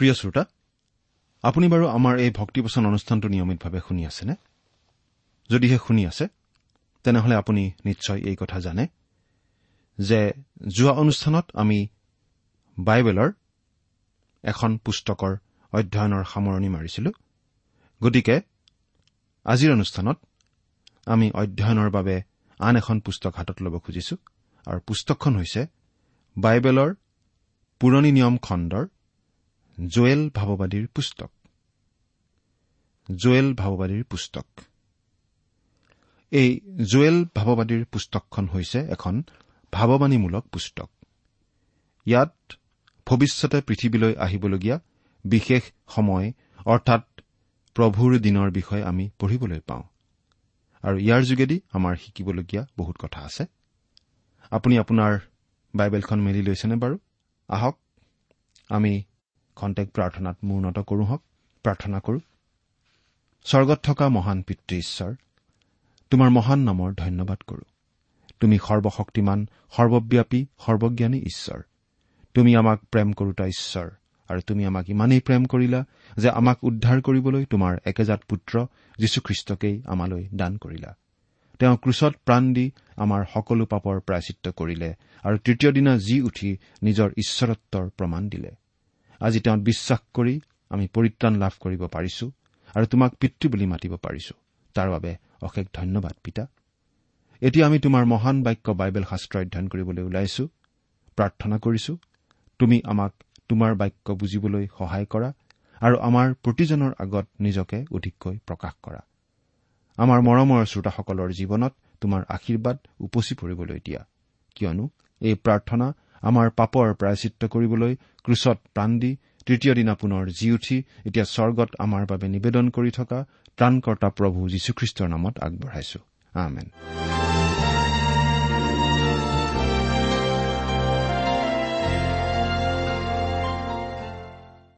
প্ৰিয় শ্ৰোতা আপুনি বাৰু আমাৰ এই ভক্তিপচন অনুষ্ঠানটো নিয়মিতভাৱে শুনি আছেনে? যদিহে শুনি আছে তেনেহলে আপুনি নিশ্চয় এই কথা জানে যে যোৱা অনুষ্ঠানত আমি বাইবেলৰ এখন পুস্তকৰ অধ্যয়নৰ সামৰণি মাৰিছিলো। গতিকে আজিৰ অনুষ্ঠানত আমি অধ্যয়নৰ বাবে আন এখন পুস্তক হাতত ল'ব খুজিছো। আৰু পুস্তকখন হৈছে বাইবেলৰ পুৰণি নিয়ম খণ্ডৰ জুৱেল ভাৱবাদীৰ পুস্তক। জুৱেল ভাৱবাদীৰ পুস্তক। এই জুৱেল ভাৱবাদীৰ পুস্তকখন হৈছে এখন ভাৱবাণীমূলক পুস্তক। ইয়াত ভৱিষ্যতে পৃথিৱীলৈ আহিবলগীয়া বিশেষ সময় অৰ্থাৎ প্ৰভুৰ দিনৰ বিষয়ে আমি পঢ়িবলৈ পাওঁ। আৰু ইয়াৰ যোগেদি আমাৰ শিকিবলগীয়া বহুত কথা আছে। আপুনি আপোনাৰ বাইবেলখন মেলি লৈছেনে বাৰু? আহক আমি খন্তেক প্ৰাৰ্থনাত মূৰ্ণত কৰোঁ হওক প্ৰাৰ্থনা কৰোঁ। স্বৰ্গত থকা মহান পিতৃ ঈশ্বৰ তোমাৰ মহান নামৰ ধন্যবাদ কৰোঁ। তুমি সৰ্বশক্তিমান সৰ্বব্যাপী সৰ্বজ্ঞানী ঈশ্বৰ। তুমি আমাক প্ৰেম কৰোতা ঈশ্বৰ আৰু তুমি আমাক ইমানেই প্ৰেম কৰিলা যে আমাক উদ্ধাৰ কৰিবলৈ তোমাৰ একেজাত পুত্ৰ যীশুখ্ৰীষ্টকেই আমালৈ দান কৰিলা। তেওঁ ক্ৰুচত প্ৰাণ দি আমাৰ সকলো পাপৰ প্ৰায়চিত্ৰ কৰিলে আৰু তৃতীয় দিনা জি উঠি নিজৰ ঈশ্বৰত্বৰ প্ৰমাণ দিলে। আজি তেওঁত বিশ্বাস কৰি আমি পৰিত্ৰাণ লাভ কৰিব পাৰিছো আৰু তোমাক পিতৃ বুলি মাতিব পাৰিছো। তাৰ বাবে অশেষ ধন্যবাদ পিতা। এতিয়া আমি তোমাৰ মহান বাক্য বাইবেল শাস্ত্ৰ অধ্যয়ন কৰিবলৈ ওলাইছো প্ৰাৰ্থনা কৰিছো। তুমি আমাক তোমাৰ বাক্য বুজিবলৈ সহায় কৰা আৰু আমাৰ প্ৰতিজনৰ আগত নিজকে অধিককৈ প্ৰকাশ কৰা। আমাৰ মৰমৰ শ্ৰোতাসকলৰ জীৱনত তোমাৰ আশীৰ্বাদ উপচি পৰিবলৈ দিয়া। কিয়নো এই প্ৰাৰ্থনা আমাৰ পাপৰ প্ৰায়চিত্ৰ কৰিবলৈ ক্ৰুচত প্ৰাণ দি তৃতীয় দিনা পুনৰ জি উঠি এতিয়া স্বৰ্গত আমাৰ বাবে নিবেদন কৰি থকা ত্ৰাণকৰ্তা প্ৰভু যীশুখ্ৰীষ্টৰ নামত আগবঢ়াইছো।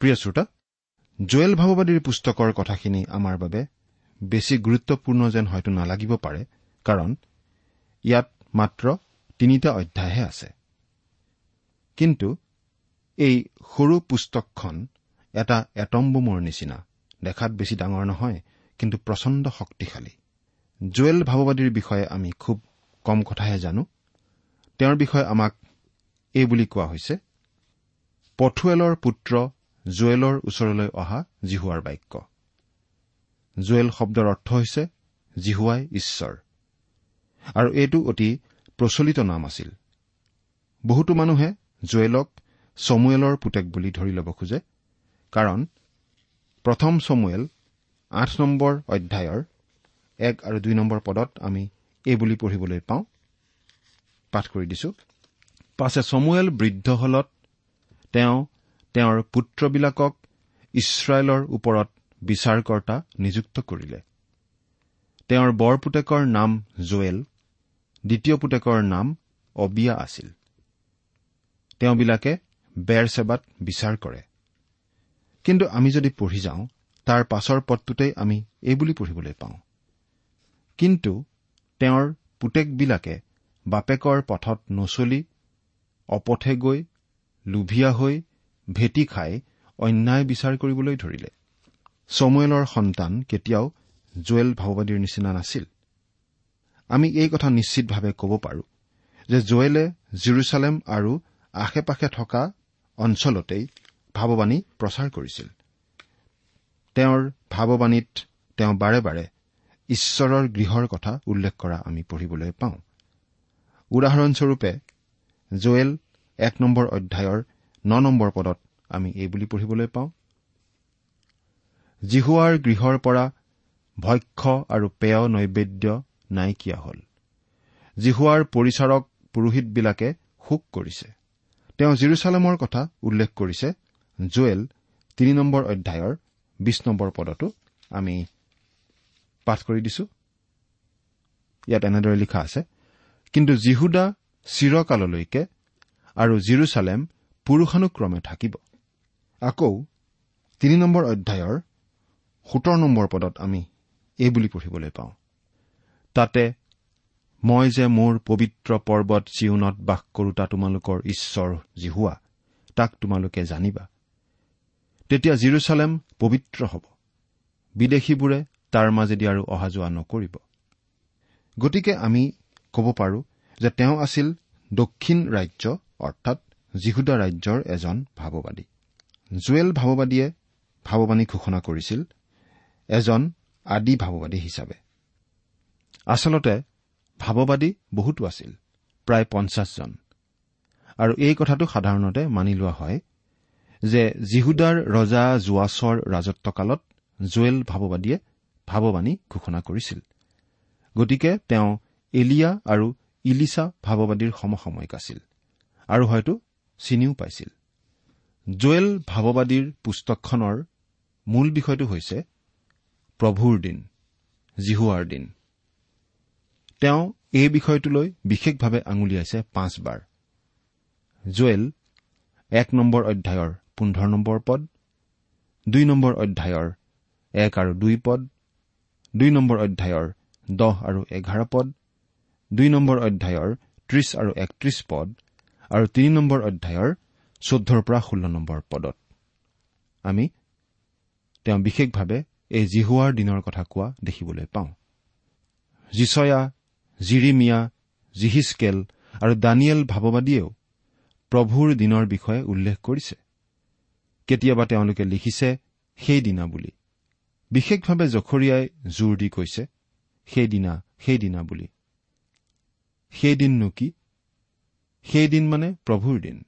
প্ৰিয় শ্ৰোতা জুৱেল ভাৱবাদীৰ পুস্তকৰ কথাখিনি আমাৰ বাবে বেছি গুৰুত্বপূৰ্ণ যেন হয়তো নালাগিব পাৰে কাৰণ ইয়াত মাত্ৰ তিনিটা অধ্যায়হে আছে। কিন্তু এই সৰু পুস্তকখন এটা এটম বোমৰ নিচিনা দেখাত বেছি ডাঙৰ নহয় কিন্তু প্ৰচণ্ড শক্তিশালী। জুৱেল ভাৱবাদীৰ বিষয়ে আমি খুব কম কথাহে জানো। তেওঁৰ বিষয়ে আমাক এই বুলি কোৱা হৈছে পথুৱেলৰ পুত্ৰ জুৱেলৰ ওচৰলৈ অহা জিহুৱাৰ বাক্য। জুৱেল শব্দৰ অৰ্থ হৈছে জিহুৱাই ঈশ্বৰ। আৰু এইটো অতি প্ৰচলিত নাম আছিল। বহুতো মানুহে জুৱেলক চমুৱেলৰ পুতেক বুলি ধৰি ল'ব খোজে কাৰণ প্ৰথম চমুৱেল আঠ নম্বৰ অধ্যায়ৰ এক আৰু দুই নম্বৰ পদত আমি এই বুলি পঢ়িবলৈ পাওঁ। পাঠ কৰি দিছো। পাছে চমুৱেল বৃদ্ধ হলত তেওঁ তেওঁৰ পুত্ৰবিলাকক ইছৰাইলৰ ওপৰত বিচাৰকৰ্তা নিযুক্ত কৰিলে। তেওঁৰ বৰ পুতেকৰ নাম জুৱেল দ্বিতীয় পুতেকৰ নাম অবিয়া আছিল। তেওঁবিলাকে বেৰ চেবাত বিচাৰ কৰে। কিন্তু আমি যদি পঢ়ি যাওঁ তাৰ পাছৰ পদটোতেই আমি এই বুলি পঢ়িবলৈ পাওঁ। কিন্তু তেওঁৰ পুতেকবিলাকে বাপেকৰ পথত নচলি অপথে গৈ লোভিয়া হৈ ভেটি খাই অন্যায় বিচাৰ কৰিবলৈ ধৰিলে। চমুৱেলৰ সন্তান কেতিয়াও জুৱেল ভাওবাদীৰ নিচিনা নাছিল। আমি এই কথা নিশ্চিতভাৱে ক'ব পাৰো যে জুৱেলে জিৰচালেম আৰু আশে পাশে থকা অঞ্চলতেই ভাৱবাণী প্ৰচাৰ কৰিছিল। তেওঁৰ ভাৱবাণীত তেওঁ বাৰে বাৰে ঈশ্বৰৰ গৃহৰ কথা উল্লেখ কৰা আমি পঢ়িবলৈ পাওঁ। উদাহৰণস্বৰূপে জুৱেল এক নম্বৰ অধ্যায়ৰ ন নম্বৰ পদত আমি এই বুলি পঢ়িবলৈ পাওঁ জিহুৱাৰ গৃহৰ পৰা ভক্ষ্য আৰু পেয় নৈবেদ্য নাইকিয়া হল। জিহুৱাৰ পৰিচাৰক পুৰোহিতবিলাকে শোক কৰিছে। তেওঁ জিৰচালেমৰ কথা উল্লেখ কৰিছে। জুৱেল তিনি নম্বৰ অধ্যায়ৰ বিশ নম্বৰ পদতো আমি পাঠ কৰি দিছো। ইয়াত এনেদৰে লিখা আছে কিন্তু জিহুদা চিৰকাললৈকে আৰু জিৰচালেম পুৰুষানুক্ৰমে থাকিব। আকৌ তিনি নম্বৰ অধ্যায়ৰ সোতৰ নম্বৰ পদত আমি এই বুলি পঢ়িবলৈ পাওঁ তাতে মই যে মোৰ পবিত্ৰ পৰ্বত চিউনত বাস কৰোতা তোমালোকৰ ঈশ্বৰ জিহুৱা তাক তোমালোকে জানিবা। তেতিয়া জিৰচালেম পবিত্ৰ হ'ব। বিদেশীবোৰে তাৰ মাজেদি আৰু অহা যোৱা নকৰিব। গতিকে আমি ক'ব পাৰো যে তেওঁ আছিল দক্ষিণ ৰাজ্য অৰ্থাৎ জিহুদা ৰাজ্যৰ এজন ভাৱবাদী। জুৱেল ভাৱবাদীয়ে ভাৱবাণী ঘোষণা কৰিছিল এজন আদি ভাৱবাদী হিচাপে। আচলতে ভাৱবাদী বহুতো আছিল প্ৰায় পঞ্চাছজন আৰু এই কথাটো সাধাৰণতে মানি লোৱা হয় যে জিহুদাৰ ৰজা জোৱাছৰ ৰাজত্বকালত জুৱেল ভাৱবাদীয়ে ভাৱবাণী ঘোষণা কৰিছিল। গতিকে তেওঁ এলিয়া আৰু ইলিচা ভাৱবাদীৰ সমসাময়িক আছিল আৰু হয়তো চিনিও পাইছিল। জুৱেল ভাৱবাদীৰ পুস্তকখনৰ মূল বিষয়টো হৈছে প্ৰভুৰ দিন জিহুৱাৰ দিন। তেওঁ এই বিষয়টোলৈ বিশেষভাৱে আঙুলিয়াইছে পাঁচবাৰ। জুৱেল এক নম্বৰ অধ্যায়ৰ পোন্ধৰ নম্বৰ পদ দুই নম্বৰ অধ্যায়ৰ এক আৰু দুই পদ দুই নম্বৰ অধ্যায়ৰ দহ আৰু এঘাৰ পদ দুই নম্বৰ অধ্যায়ৰ ত্ৰিশ আৰু একত্ৰিশ পদ আৰু তিনি নম্বৰ অধ্যায়ৰ চৈধ্যৰ পৰা ষোল্ল নম্বৰ পদত। আমি তেওঁ বিশেষভাৱে এই জিহুৱাৰ দিনৰ কথা কোৱা দেখিবলৈ পাওঁ। জিচয়া জিৰিমিয়া জিহিচকেল আৰু দানিয়েল ভাৱবাদীয়েও প্ৰভুৰ দিনৰ বিষয়ে উল্লেখ কৰিছে। কেতিয়াবা তেওঁলোকে লিখিছে সেইদিনা বুলি। বিশেষভাৱে জখৰীয়াই জোৰ দি কৈছে সেইদিনা সেইদিনা বুলি। সেইদিননো কি? সেইদিন মানে প্ৰভুৰ দিন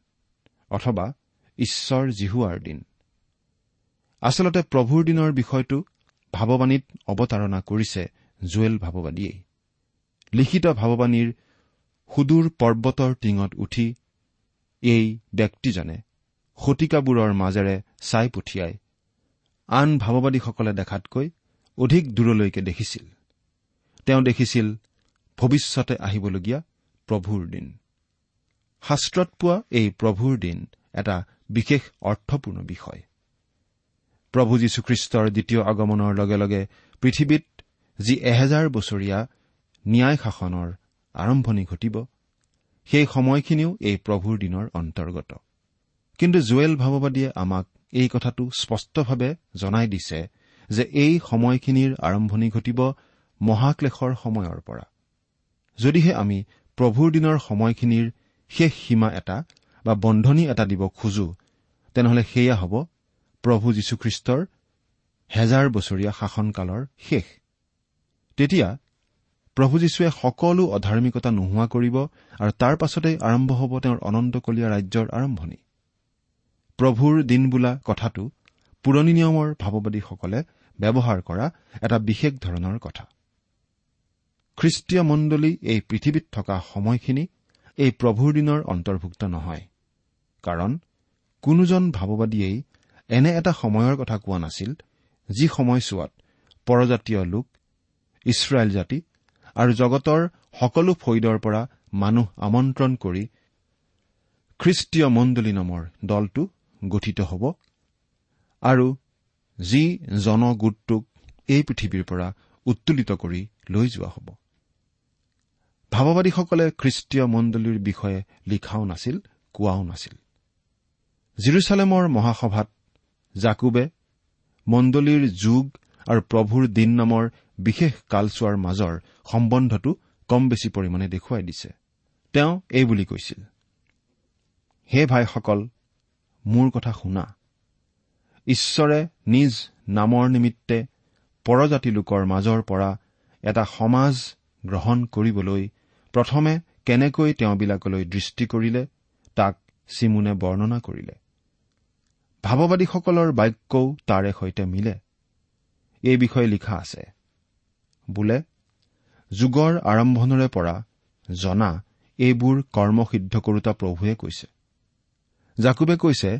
অথবা ঈশ্বৰ জিহুৱাৰ দিন। আচলতে প্ৰভুৰ দিনৰ বিষয়টো ভাৱবাণীত অৱতাৰণা কৰিছে জুৱেল ভাৱবাদীয়েই লিখিত ভাৱবাণীৰ সুদূৰ পৰ্বতৰ টিঙত উঠি এই ব্যক্তিজনে শতিকাবোৰৰ মাজেৰে চাই পঠিয়াই আন ভাৱবাদীসকলে দেখাতকৈ অধিক দূৰলৈকে দেখিছিল। তেওঁ দেখিছিল ভৱিষ্যতে আহিবলগীয়া প্ৰভুৰ দিন। শাস্ত্ৰত পোৱা এই প্ৰভুৰ দিন এটা বিশেষ অৰ্থপূৰ্ণ বিষয়। প্ৰভু যীশুখ্ৰীষ্টৰ দ্বিতীয় আগমনৰ লগে লগে পৃথিৱীত যি এহেজাৰ বছৰীয়া ন্যায় শাসনৰ আৰম্ভণি ঘটিব সেই সময়খিনিও এই প্ৰভুৰ দিনৰ অন্তৰ্গত। কিন্তু জুৱেল ভাৱবাদীয়ে আমাক এই কথাটো স্পষ্টভাৱে জনাই দিছে যে এই সময়খিনিৰ আৰম্ভণি ঘটিব মহাক্লেশৰ সময়ৰ পৰা। যদিহে আমি প্ৰভুৰ দিনৰ সময়খিনিৰ শেষ সীমা এটা বা বন্ধনী এটা দিব খোজো তেনেহলে সেয়া হ'ব প্ৰভু যীশুখ্ৰীষ্টৰ হেজাৰ বছৰীয়া শাসনকালৰ শেষ। তেতিয়া প্ৰভু যীশুৱে সকলো অধাৰ্মিকতা নোহোৱা কৰিব আৰু তাৰ পাছতেই আৰম্ভ হ'ব তেওঁৰ অনন্তকলীয়া ৰাজ্যৰ আৰম্ভণি। প্ৰভুৰ দিন বোলা কথাটো পুৰণি নিয়মৰ ভাৱবাদীসকলে ব্যৱহাৰ কৰা এটা বিশেষ ধৰণৰ কথা। খ্ৰীষ্টীয় মণ্ডলী এই পৃথিৱীত থকা সময়খিনি এই প্ৰভুৰ দিনৰ অন্তৰ্ভুক্ত নহয় কাৰণ কোনোজন ভাৱবাদীয়েই এনে এটা সময়ৰ কথা কোৱা নাছিল যি সময়ছোৱাত পৰজাতীয় লোক ইছৰাইল জাতি আৰু জগতৰ সকলো ফৈদৰ পৰা মানুহ আমন্ত্ৰণ কৰি খ্ৰীষ্টীয় মণ্ডলী নামৰ দলটো গঠিত হ'ব আৰু যি জনগোটটোক এই পৃথিৱীৰ পৰা উত্তোলিত কৰি লৈ যোৱা হ'ব। ভাৱবাদীসকলে খ্ৰীষ্টীয় মণ্ডলীৰ বিষয়ে লিখাও নাছিল কোৱাও নাছিল। জিৰচালেমৰ মহাসভাত জাকুবে মণ্ডলীৰ যুগ আৰু প্ৰভুৰ দিন নামৰ বিশেষ কালচোৱাৰ মাজৰ সম্বন্ধটো কম বেছি পৰিমাণে দেখুৱাই দিছে। তেওঁ এই বুলি কৈছিল হে ভাইসকল মোৰ কথা শুনা। ঈশ্বৰে নিজ নামৰ নিমিত্তে পৰজাতি লোকৰ মাজৰ পৰা এটা সমাজ গ্ৰহণ কৰিবলৈ প্ৰথমে কেনেকৈ তেওঁবিলাকলৈ দৃষ্টি কৰিলে তাক চিমুনে বৰ্ণনা কৰিলে। ভাৱবাদীসকলৰ বাক্যও তাৰে সৈতে মিলে। এই বিষয়ে লিখা আছে বোলে যুগৰ আৰম্ভণৰে পৰা জনা এইবোৰ কৰ্ম সিদ্ধ কৰোতা প্ৰভুৱে কৈছে। জাকুবে কৈছে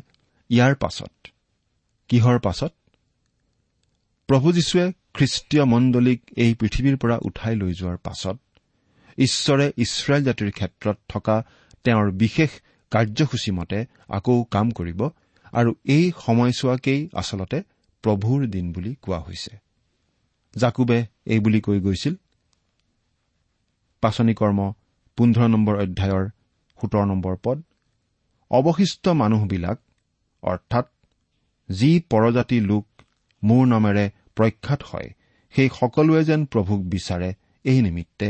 ইয়াৰ পাছত কিহৰ পাছত? প্ৰভু যীশুৱে খ্ৰীষ্টীয় মণ্ডলীক এই পৃথিৱীৰ পৰা উঠাই লৈ যোৱাৰ পাছত ঈশ্বৰে ইছৰাইল জাতিৰ ক্ষেত্ৰত থকা তেওঁৰ বিশেষ কাৰ্যসূচী মতে আকৌ কাম কৰিব আৰু এই সময়ছোৱাকেই আচলতে প্ৰভুৰ দিন বুলি কোৱা হৈছে। জাকুবে এই বুলি কৈ গৈছিল। পাচনি কৰ্ম পোন্ধৰ নম্বৰ অধ্যায়ৰ সোতৰ নম্বৰ পদ। অৱশিষ্ট মানুহবিলাক অৰ্থাৎ যি পৰজাতি লোক মোৰ নামেৰে প্ৰখ্যাত হয় সেই সকলোৱে যেন প্ৰভুক বিচাৰে এই নিমিত্তে।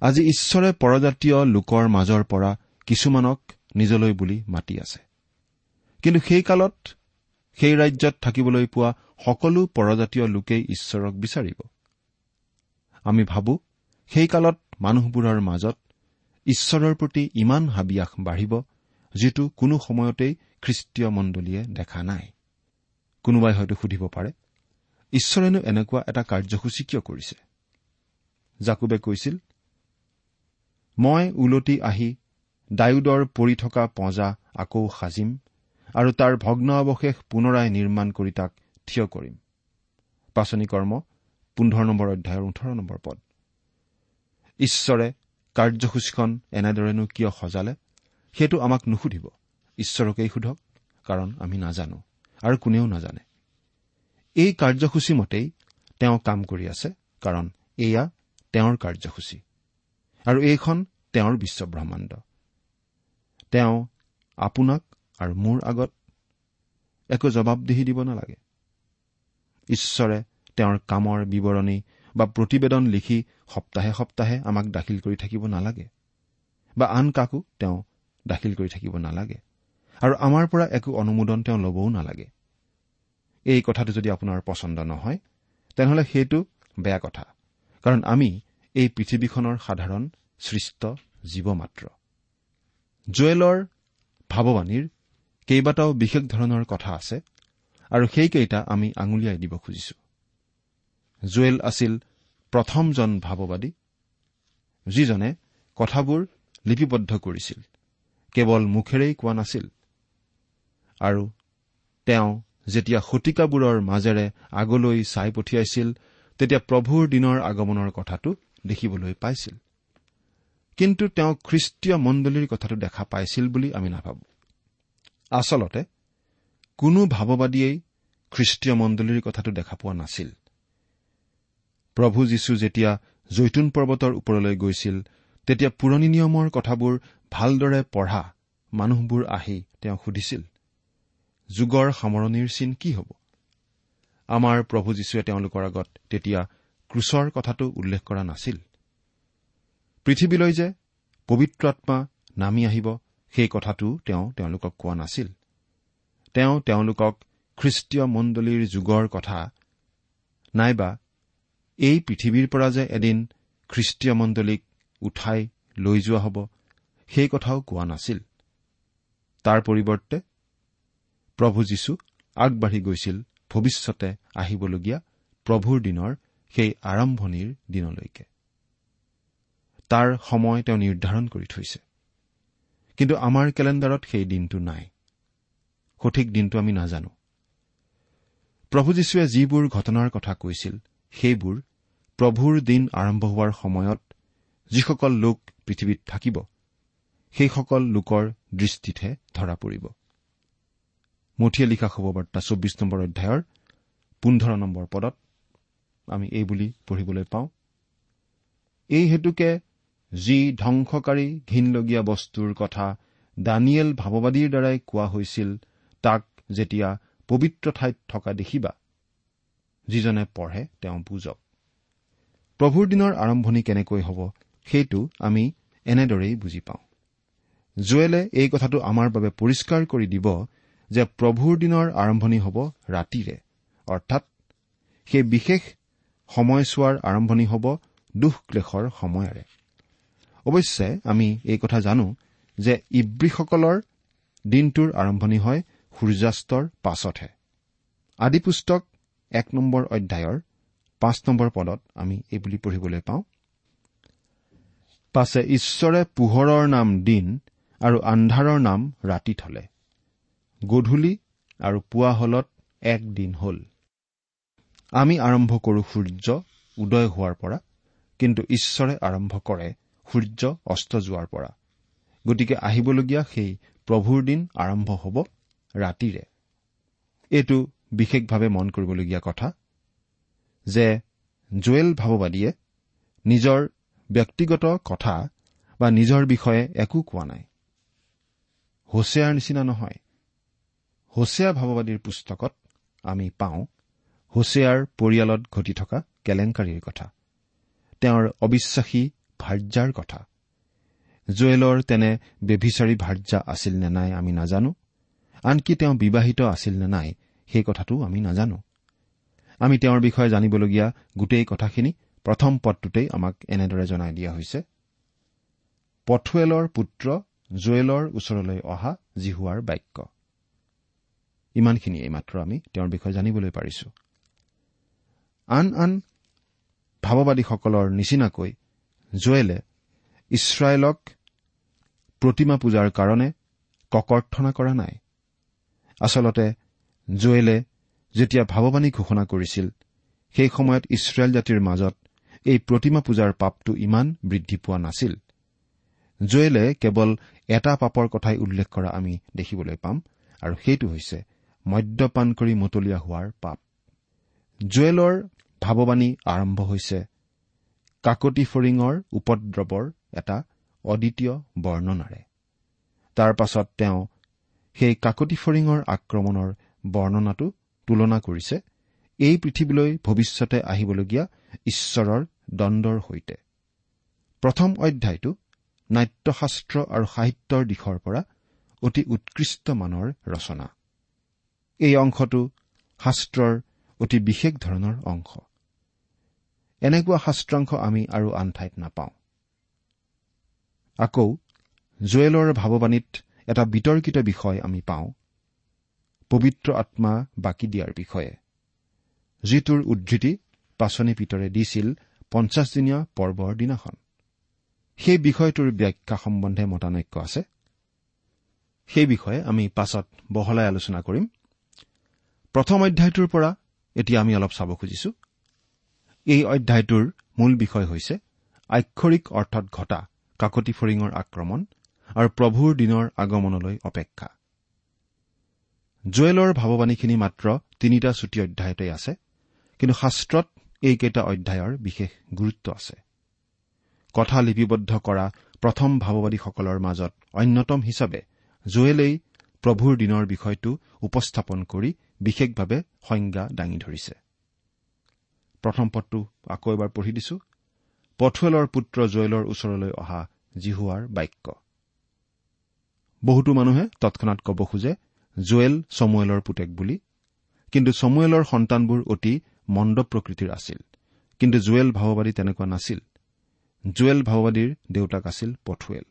আজি ঈশ্বৰে পৰজাতীয় লোকৰ মাজৰ পৰা কিছুমানক নিজলৈ বুলি মাতি আছে। কিন্তু সেই কালত সেই ৰাজ্যত থাকিবলৈ পোৱা সকলো পৰজাতীয় লোকেই ঈশ্বৰক বিচাৰিব। আমি ভাবো সেই কালত মানুহবোৰৰ মাজত ঈশ্বৰৰ প্ৰতি ইমান হাবিয়াস বাঢ়িব যিটো কোনো সময়তেই খ্ৰীষ্টীয় মণ্ডলীয়ে দেখা নাই। কোনোবাই হয়তো সুধিব পাৰে ঈশ্বৰেনো এনেকুৱা এটা কাৰ্যসূচী কিয় কৰিছে? জাকুবে কৈছিল মই ওলটি আহি ডায়ুদৰ পৰি থকা পঁজা আকৌ সাজিম আৰু তাৰ ভগ্ন অৱশেষ পুনৰাই নিৰ্মাণ কৰি তাক থিয় কৰিম। পাচনি কৰ্ম পোন্ধৰ নম্বৰ অধ্যায়ৰ ওঠৰ নম্বৰ পদ। ঈশ্বৰে কাৰ্যসূচীখন এনেদৰেনো কিয় সজালে সেইটো আমাক নুসুধিব। ঈশ্বৰকেই সোধক কাৰণ আমি নাজানো আৰু কোনেও নাজানে। এই কাৰ্যসূচী মতেই তেওঁ কাম কৰি আছে কাৰণ এয়া তেওঁৰ কাৰ্যসূচী। আৰু এইখন তেওঁৰ বিশ্বব্ৰহ্মাণ্ড। তেওঁ আপোনাক আৰু মোৰ আগত একো জবাবদিহি দিব নালাগে। ঈশ্বৰে তেওঁৰ কামৰ বিৱৰণী বা প্ৰতিবেদন লিখি সপ্তাহে সপ্তাহে আমাক দাখিল কৰি থাকিব নালাগে বা আন কাকো তেওঁ দাখিল কৰি থাকিব নালাগে আৰু আমাৰ পৰা একো অনুমোদন তেওঁ ল'বও নালাগে। এই কথাটো যদি আপোনাৰ পচন্দ নহয় তেনেহলে সেইটো বেয়া কথা কাৰণ আমি এই পৃথিৱীখনৰ সাধাৰণ সৃষ্ট জীৱ মাত্ৰ জুৱেলৰ ভাৱবাণীৰ কেইবাটাও বিশেষ ধৰণৰ কথা আছে আৰু সেইকেইটা আমি আঙুলিয়াই দিব খুজিছো। জুৱেল আছিল প্ৰথমজন ভাৱবাদী যিজনে কথাবোৰ লিপিবদ্ধ কৰিছিল কেৱল মুখেৰেই কোৱা নাছিল। আৰু তেওঁ যেতিয়া শতিকাবোৰৰ মাজেৰে আগলৈ চাই পঠিয়াইছিল তেতিয়া প্ৰভুৰ দিনৰ আগমনৰ কথাটো দেখিবলৈ পাইছিল। কিন্তু তেওঁ খ্ৰীষ্টীয় মণ্ডলীৰ কথাটো দেখা পাইছিল বুলি আমি নাভাবো। আচলতে কোনো ভাৱবাদীয়েই খ্ৰীষ্টীয় মণ্ডলীৰ কথাটো দেখা পোৱা নাছিল। প্ৰভু যীশু যেতিয়া জৈতুন পৰ্বতৰ ওপৰলৈ গৈছিল তেতিয়া পুৰণি নিয়মৰ কথাবোৰ ভালদৰে পঢ়া মানুহবোৰ আহি তেওঁ সুধিছিল যুগৰ সামৰণিৰ চিন কি হ'ব? আমাৰ প্ৰভু যীশুৱে তেওঁলোকৰ আগত তেতিয়া ক্ৰুচৰ কথাটো উল্লেখ কৰা নাছিল। পৃথিৱীলৈ যে পবিত্ৰ আত্মা নামি আহিব সেই কথাটো তেওঁ তেওঁলোকক কোৱা নাছিল। তেওঁ তেওঁলোকক খ্ৰীষ্টীয় মণ্ডলীৰ যুগৰ কথা নাইবা এই পৃথিৱীৰ পৰা যে এদিন খ্ৰীষ্টীয় মণ্ডলীক উঠাই লৈ যোৱা হ'ব সেই কথাও কোৱা নাছিল। তাৰ পৰিৱৰ্তে প্ৰভু যীশু আগবাঢ়ি গৈছিল ভৱিষ্যতে আহিবলগীয়া প্ৰভুৰ দিনৰ সেই আৰম্ভণিৰ দিনলৈকে। তাৰ সময় তেওঁ নিৰ্ধাৰণ কৰি থৈছে। কিন্তু আমাৰ কেলেণ্ডাৰত সেই দিনটো নাই। সঠিক দিনটো আমি নাজানো। প্ৰভু যীশুৱে যিবোৰ ঘটনাৰ কথা কৈছিল সেইবোৰ প্ৰভুৰ দিন আৰম্ভ হোৱাৰ সময়ত যিসকল লোক পৃথিৱীত থাকিব সেইসকল লোকৰ দৃষ্টিতহে ধৰা পৰিব। মুঠিয়ে লিখা শুভবাৰ্তা চৌব্বিছ নম্বৰ অধ্যায়ৰ পোন্ধৰ নম্বৰ পদত আমি এই বুলি পঢ়িবলৈ পাওঁ এই হেতুকে যি ধ্বংসকাৰী ঘীনলগীয়া বস্তুৰ কথা দানিয়েল ভাৱবাদীৰ দ্বাৰাই কোৱা হৈছিল তাক যেতিয়া পবিত্ৰ ঠাইত থকা দেখিবা। যিজনে পঢ়ে তেওঁ বুজক। প্ৰভুৰ দিনৰ আৰম্ভণি কেনেকৈ হ'ব সেইটো আমি এনেদৰেই বুজি পাওঁ। জুৱেলে এই কথাটো আমাৰ বাবে পৰিষ্কাৰ কৰি দিব যে প্ৰভুৰ দিনৰ আৰম্ভণি হ'ব ৰাতিৰে। অৰ্থাৎ সেই বিশেষ সময়ছোৱাৰ আৰম্ভণি হ'ব দুখ ক্লেশৰ সময়েৰে। অৱশ্যে আমি এই কথা জানো যে ইব্ৰীসকলৰ দিনটোৰ আৰম্ভণি হয় সূৰ্যাস্তৰ পাছতহে। আদিপুস্তক এক নম্বৰ অধ্যায়ৰ পাঁচ নম্বৰ পদত আমি এইবুলি পঢ়িবলৈ পাওঁ। পাছে ঈশ্বৰে পোহৰৰ নাম দিন আৰু আন্ধাৰৰ নাম ৰাতি থলে। গধূলি আৰু পুৱা হলত এক দিন হ'ল। আমি আৰম্ভ কৰো সূৰ্য উদয় হোৱাৰ পৰা কিন্তু ঈশ্বৰে আৰম্ভ কৰে সূৰ্য অস্ত যোৱাৰ পৰা। গতিকে আহিবলগীয়া সেই প্ৰভুৰ দিন আৰম্ভ হ'ব ৰাতিৰে। এইটো বিশেষভাৱে মন কৰিবলগীয়া কথা যে জুৱেল ভাৱবাদীয়ে নিজৰ ব্যক্তিগত কথা বা নিজৰ বিষয়ে একো কোৱা নাই। হোছেয়াৰ নিচিনা নহয়। হোছেয়া ভাৱবাদীৰ পুস্তকত আমি পাওঁ হোছেয়াৰ পৰিয়ালত ঘটি থকা কেলেংকাৰীৰ কথা। তেওঁৰ অবিশ্বাসী ভাৰ্যাৰ কথা। জুৱেলৰ তেনে বেভিচাৰী ভাৰ্যা আছিল নে নাই আমি নাজানো। আনকি তেওঁ বিবাহিত আছিল নে নাই সেই কথাটো আমি নাজানো। আমি তেওঁৰ বিষয়ে জানিবলগীয়া গোটেই কথাখিনি প্ৰথম পদটোতেই আমাক এনেদৰে জনাই দিয়া হৈছে। পথুৱেলৰ পুত্ৰ জুৱেলৰ ওচৰলৈ অহা জিহুৱাৰ বাক্য। ইমানখিনিয়ে মাত্ৰ আমি তেওঁৰ বিষয়ে জানিবলৈ পাৰিছো। আন আন ভাৱবাদীসকলৰ নিচিনাকৈ জুৱেলে ইছৰাইলক প্ৰতিমা পূজাৰ কাৰণে ককৰ্থনা কৰা নাই। আচলতে জুৱেলে যেতিয়া ভাৱবাণী ঘোষণা কৰিছিল সেই সময়ত ইছৰাইল জাতিৰ মাজত এই প্ৰতিমা পূজাৰ পাপটো ইমান বৃদ্ধি পোৱা নাছিল। জুৱেলে কেৱল এটা পাপৰ কথাই উল্লেখ কৰা আমি দেখিবলৈ পাম আৰু সেইটো হৈছে মদ্যপান কৰি মতলীয়া হোৱাৰ পাপ। জুৱেলৰ ভাৱবাণী আৰম্ভ হৈছে কাকতি ফৰিঙৰ উপদ্ৰৱৰ এটা অদ্বিতীয় বৰ্ণনাৰে। তাৰ পাছত তেওঁ সেই কাকতি ফৰিঙৰ আক্ৰমণৰ বৰ্ণনাটো তুলনা কৰিছে। এই পৃথিৱীলৈ ভৱিষ্যতে আহিবলগীয়া ঈশ্বৰৰ দণ্ডৰ সৈতে। প্ৰথম অধ্যায়টো নাট্যশাস্ত্ৰ আৰু সাহিত্যৰ দিশৰ পৰা অতি উৎকৃষ্ট মানৰ ৰচনা। এই অংশটো শাস্ত্ৰৰ অতি বিশেষ ধৰণৰ অংশ। এনেকুৱা শাস্ত্ৰাংশ আমি আৰু আন ঠাইত নাপাওঁ। আকৌ জুৱেলৰ ভাৱবাণীত এটা বিতৰ্কিত বিষয় আমি পাওঁ পবিত্ৰ আত্মা বাকী দিয়াৰ বিষয়ে যিটোৰ উদ্ধৃতি পাচনি পিতৰে দিছিল পঞ্চাছদিনীয়া পৰ্বৰ দিনাখন। সেই বিষয়টোৰ ব্যাখ্যা সম্বন্ধে মতানৈক্য আছে। সেই বিষয়ে আমি পাছত বহলাই আলোচনা কৰিম। প্ৰথম অধ্যায়টোৰ পৰা এতিয়া আমি অলপ চাব খুজিছো। এই অধ্যায়টোৰ মূল বিষয় হৈছে আক্ষৰিক অৰ্থত ঘটা কাকতি ফৰিঙৰ আক্ৰমণ আৰু প্ৰভুৰ দিনৰ আগমনলৈ অপেক্ষা। জুৱেলৰ ভাৱবাণীখিনি মাত্ৰ তিনিটা চুটি অধ্যায়তে আছে কিন্তু শাস্ত্ৰত এইকেইটা অধ্যায়ৰ বিশেষ গুৰুত্ব আছে। কথা লিপিবদ্ধ কৰা প্ৰথম ভাৱবাদীসকলৰ মাজত অন্যতম হিচাপে জুৱেলেই প্ৰভুৰ দিনৰ বিষয়টো উপস্থাপন কৰি বিশেষভাৱে সংজ্ঞা দাঙি ধৰিছে। প্ৰথম পদটো আকৌ এবাৰ পঢ়ি দিছো। পথুৱেলৰ পুত্ৰ জুৱেলৰ ওচৰলৈ অহা জিহুৱাৰ বাক্য। বহুতো মানুহে তৎক্ষণাত ক'ব খোজে জুৱেল চমুৱেলৰ পুতেক বুলি। কিন্তু চমুৱেলৰ সন্তানবোৰ অতি মন্দ প্ৰকৃতিৰ আছিল। কিন্তু জুৱেল ভাৱবাদী তেনেকুৱা নাছিল। জুৱেল ভাৱবাদীৰ দেউতাক আছিল পথুৱেল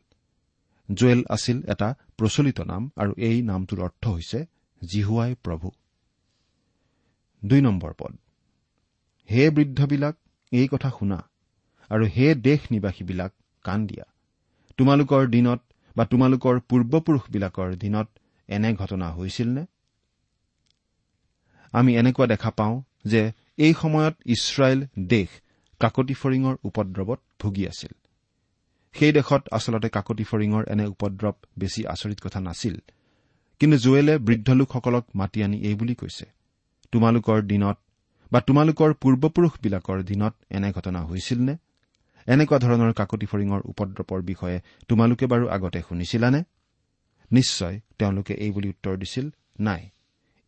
জুৱেল আছিল এটা প্ৰচলিত নাম আৰু এই নামটোৰ অৰ্থ হৈছে জিহুৱাই প্ৰভু। দুই নম্বৰ পদ। হে বৃদ্ধবিলাক এই কথা শুনা। আৰু হে দেশ নিবাসীবিলাক কাণ দিয়া। তোমালোকৰ দিনত বা তোমালোকৰ পূৰ্বপুৰুষবিলাকৰ দিনত এনে ঘটনা হৈছিল নে আমি এনেকুৱা দেখা পাওঁ যে এই সময়ত ইছৰাইল দেশ কাকতি ফৰিঙৰ উপদ্ৰৱত ভুগি আছিল। সেই দেশত আচলতে কাকতি ফৰিঙৰ এনে উপদ্ৰৱ বেছি আচৰিত কথা নাছিল। কিন্তু জুৱেলে বৃদ্ধ লোকসকলক মাতি আনি এই বুলি কৈছে তোমালোকৰ দিনত বা তোমালোকৰ পূৰ্বপুৰুষবিলাকৰ দিনত এনে ঘটনা হৈছিল নে এনেকুৱা ধৰণৰ কাকতি ফৰিঙৰ উপদ্ৰৱৰ বিষয়ে তোমালোকে বাৰু আগতে শুনিছিলানে? নিশ্চয় তেওঁলোকে এই বুলি উত্তৰ দিছিল নাই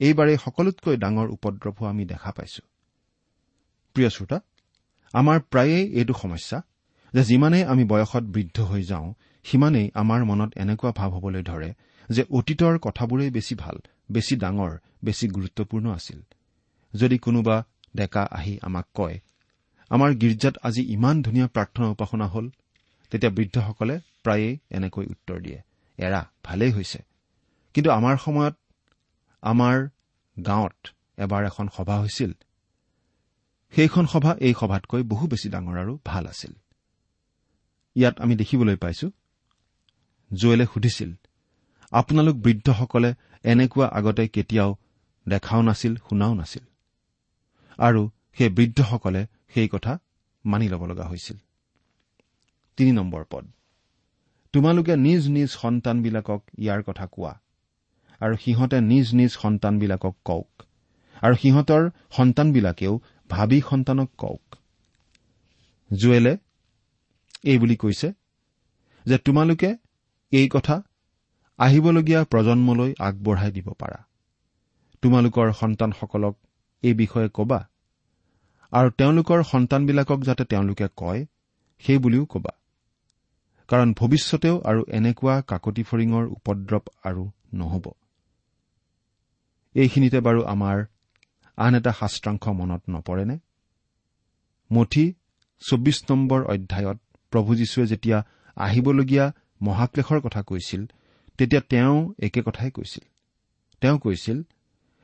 এইবাৰেই সকলোতকৈ ডাঙৰ উপদ্ৰৱো আমি দেখা পাইছো। প্ৰিয় শ্ৰোতা আমাৰ প্ৰায়েই এইটো সমস্যা যে যিমানেই আমি বয়সত বৃদ্ধ হৈ যাওঁ সিমানেই আমাৰ মনত এনেকুৱা ভাৱ হ'বলৈ ধৰে যে অতীতৰ কথাবোৰেই বেছি ভাল বেছি ডাঙৰ বেছি গুৰুত্বপূৰ্ণ আছিল। যদি কোনোবা ডেকা আহি আমাক কয় আমাৰ গীৰ্জাত আজি ইমান ধুনীয়া প্ৰাৰ্থনা উপাসনা হ'ল তেতিয়া বৃদ্ধসকলে প্ৰায়েই এনেকৈ উত্তৰ দিয়ে এৰা ভালেই হৈছে। কিন্তু আমাৰ সময়ত আমাৰ গাঁৱত এবাৰ এখন সভা হৈছিল। সেইখন সভা এই সভাতকৈ বহু বেছি ডাঙৰ আৰু ভাল আছিল। ইয়াত আমি দেখিবলৈ পাইছো জুৱেলে সুধিছিল আপোনালোক বৃদ্ধসকলে এনেকুৱা আগতে কেতিয়াও দেখাও নাছিল শুনাও নাছিল? আৰু সেই বৃদ্ধসকলে সেই কথা মানি ল'ব লগা হৈছিল। তিনি নম্বৰ পদ। তোমালোকে নিজ নিজ সন্তানবিলাকক ইয়াৰ কথা কোৱা আৰু সিহঁতে নিজ নিজ সন্তানবিলাকক কওক আৰু সিহঁতৰ সন্তানবিলাকেও ভাবি সন্তানক কওক। জুৱেলে এই বুলি কৈছে যে তোমালোকে এই কথা আহিবলগীয়া প্ৰজন্মলৈ আগবঢ়াই দিব পাৰা। তোমালোকৰ সন্তানসকলক এই বিষয়ে কবা। আৰু তেওঁলোকৰ সন্তানবিলাকক যাতে তেওঁলোকে কয় সেই বুলিও কবা। কাৰণ ভৱিষ্যতেও আৰু এনেকুৱা কাকতি ফৰিঙৰ উপদ্ৰৱ আৰু নহ'ব। এইখিনিতে বাৰু আমাৰ আন এটা শাস্ত্ৰাংশ মনত নপৰেনে? মঠি চৌবিছ নম্বৰ অধ্যায়ত প্ৰভু যীশুৱে যেতিয়া আহিবলগীয়া মহাক্লেশৰ কথা কৈছিল তেতিয়া তেওঁ একে কথাই কৈছিল। তেওঁ কৈছিল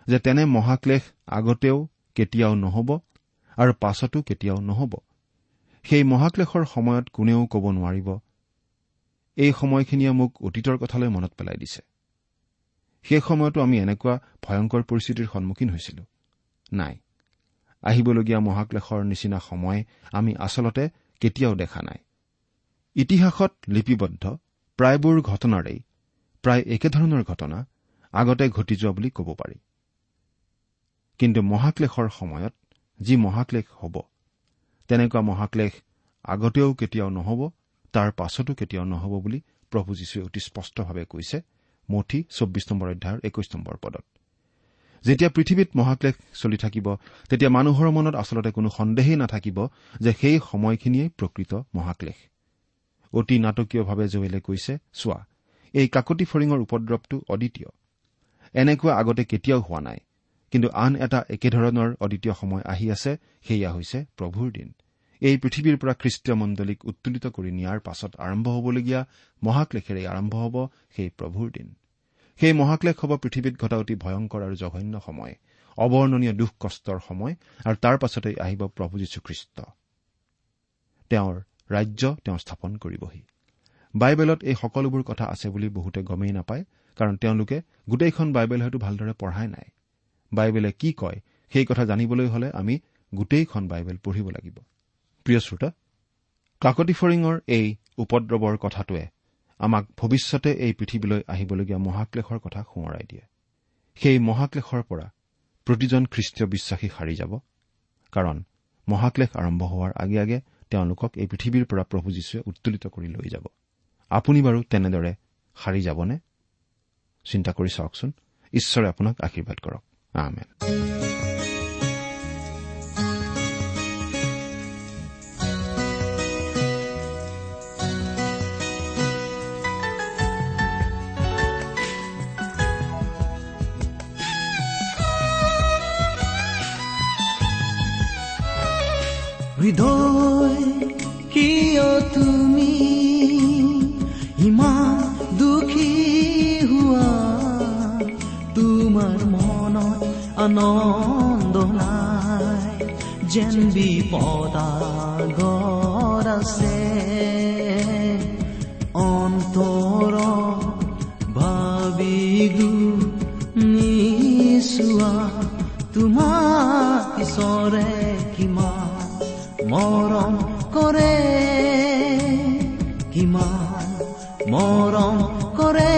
যে তেনে মহাক্লেশ আগতেও কেতিয়াও নহ'ব আৰু পাছতো কেতিয়াও নহ'ব। সেই মহাক্লেশৰ সময়ত কোনেও ক'ব নোৱাৰিব। এই সময়খিনিয়ে মোক অতীতৰ কথালৈ মনত পেলাই দিছে। সেই সময়তো আমি এনেকুৱা ভয়ংকৰ পৰিস্থিতিৰ সন্মুখীন হৈছিলো। নাই আহিবলগীয়া মহাক্লেশৰ নিচিনা সময় আমি আচলতে কেতিয়াও দেখা নাই। ইতিহাসত লিপিবদ্ধ প্ৰায়বোৰ ঘটনাৰেই প্ৰায় একেধৰণৰ ঘটনা আগতে ঘটি যোৱা বুলি ক'ব পাৰি। কিন্তু মহাক্লেশৰ সময়ত যি মহাক্লেশ হ'ব তেনেকুৱা মহাক্লেশ আগতেও কেতিয়াও নহ'ব তাৰ পাছতো কেতিয়াও নহ'ব বুলি প্ৰভু যীশুৱে অতি স্পষ্টভাৱে কৈছে মঠি চৌব্বিছ নম্বৰ অধ্যায়ৰ একৈশ নম্বৰ পদত। যেতিয়া পৃথিৱীত মহাক্লেশ চলি থাকিব তেতিয়া মানুহৰ মনত আচলতে কোনো সন্দেহেই নাথাকিব যে সেই সময়খিনিয়েই প্ৰকৃত মহাক্লেশ। অতি নাটকীয়ভাৱে জুৱেলে কৈছে চোৱা এই কাকতি ফৰিঙৰ উপদ্ৰৱটো অদ্বিতীয়। এনেকুৱা আগতে কেতিয়াও হোৱা নাই। কিন্তু আন এটা একেধৰণৰ অদ্বিতীয় সময় আহি আছে সেয়া হৈছে প্ৰভুৰ দিন। এই পৃথিৱীৰ পৰা খ্ৰীষ্টীয় মণ্ডলীক উত্তোলিত কৰি নিয়াৰ পাছত আৰম্ভ হবলগীয়া মহাক্লেশেৰে আৰম্ভ হ'ব সেই প্ৰভুৰ দিন। সেই মহাক্লেশ হ'ব পৃথিৱীত ঘটা অতি ভয়ংকৰ আৰু জঘন্য সময় অৱৰ্ণনীয় দুখ কষ্টৰ সময় আৰু তাৰ পাছতেই আহিব প্ৰভু যীশুখ্ৰীষ্ট। তেওঁৰ ৰাজ্য তেওঁ স্থাপন কৰিবহি। বাইবেলত এই সকলোবোৰ কথা আছে বুলি বহুতে গমেই নাপায় কাৰণ তেওঁলোকে গোটেইখন বাইবেল হয়তো ভালদৰে পঢ়াই নাই। বাইবেলে কি কয় সেই কথা জানিবলৈ হলে আমি গোটেইখন বাইবেল পঢ়িব লাগিব। প্ৰিয় শ্ৰোতা কাকতি ফৰিঙৰ এই উপদ্ৰৱৰ কথাটোৱে আমাক ভৱিষ্যতে এই পৃথিৱীলৈ আহিবলগীয়া মহাক্লেশৰ কথা সোঁৱৰাই দিয়ে। সেই মহাক্লেশৰ পৰা প্ৰতিজন খ্ৰীষ্টীয় বিশ্বাসী সাৰি যাব কাৰণ মহাক্লেশ আৰম্ভ হোৱাৰ আগে আগে তেওঁলোকক এই পৃথিৱীৰ পৰা প্ৰভু যীশুৱে উত্তোলিত কৰি লৈ যাব। আপুনি বাৰু তেনেদৰে সাৰি যাবনে? চিন্তা কৰি চাওকচোন ঈশ্বৰে আপোনাক আশীৰ্বাদ কৰক। হৃদয় কিয় আনন্দ নাই যেন বিপদাগৰ আছে অন্তৰ ভাবিগু নিচোৱা তোমাৰ ঈশ্বৰে কিমান মৰম কৰে কিমান মৰম কৰে।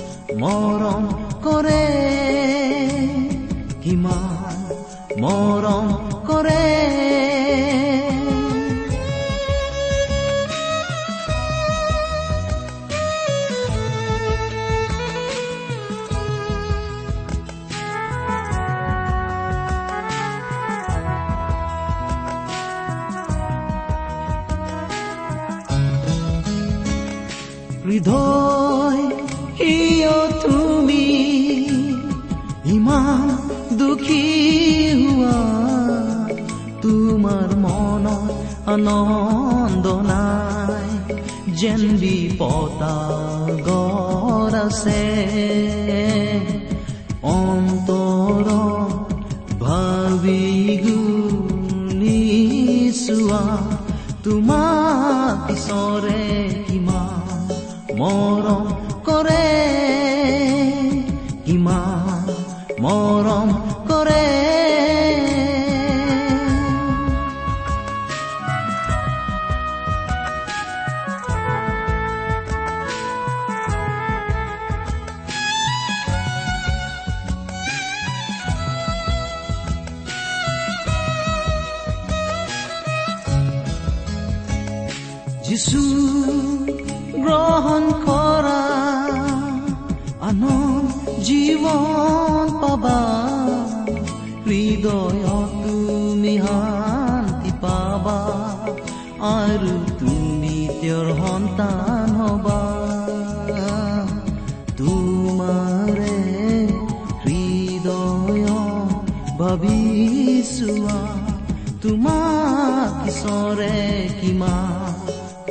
মৰম কৰে কিমান মৰম কৰে। আনন্দ নাই যেন বিপদাগৰ আছে অন্তৰ ভাবি গুণিছোৱা তোমাক ঈশ্বৰে কিমান মৰম কৰে।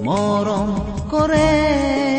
মৰম কৰে।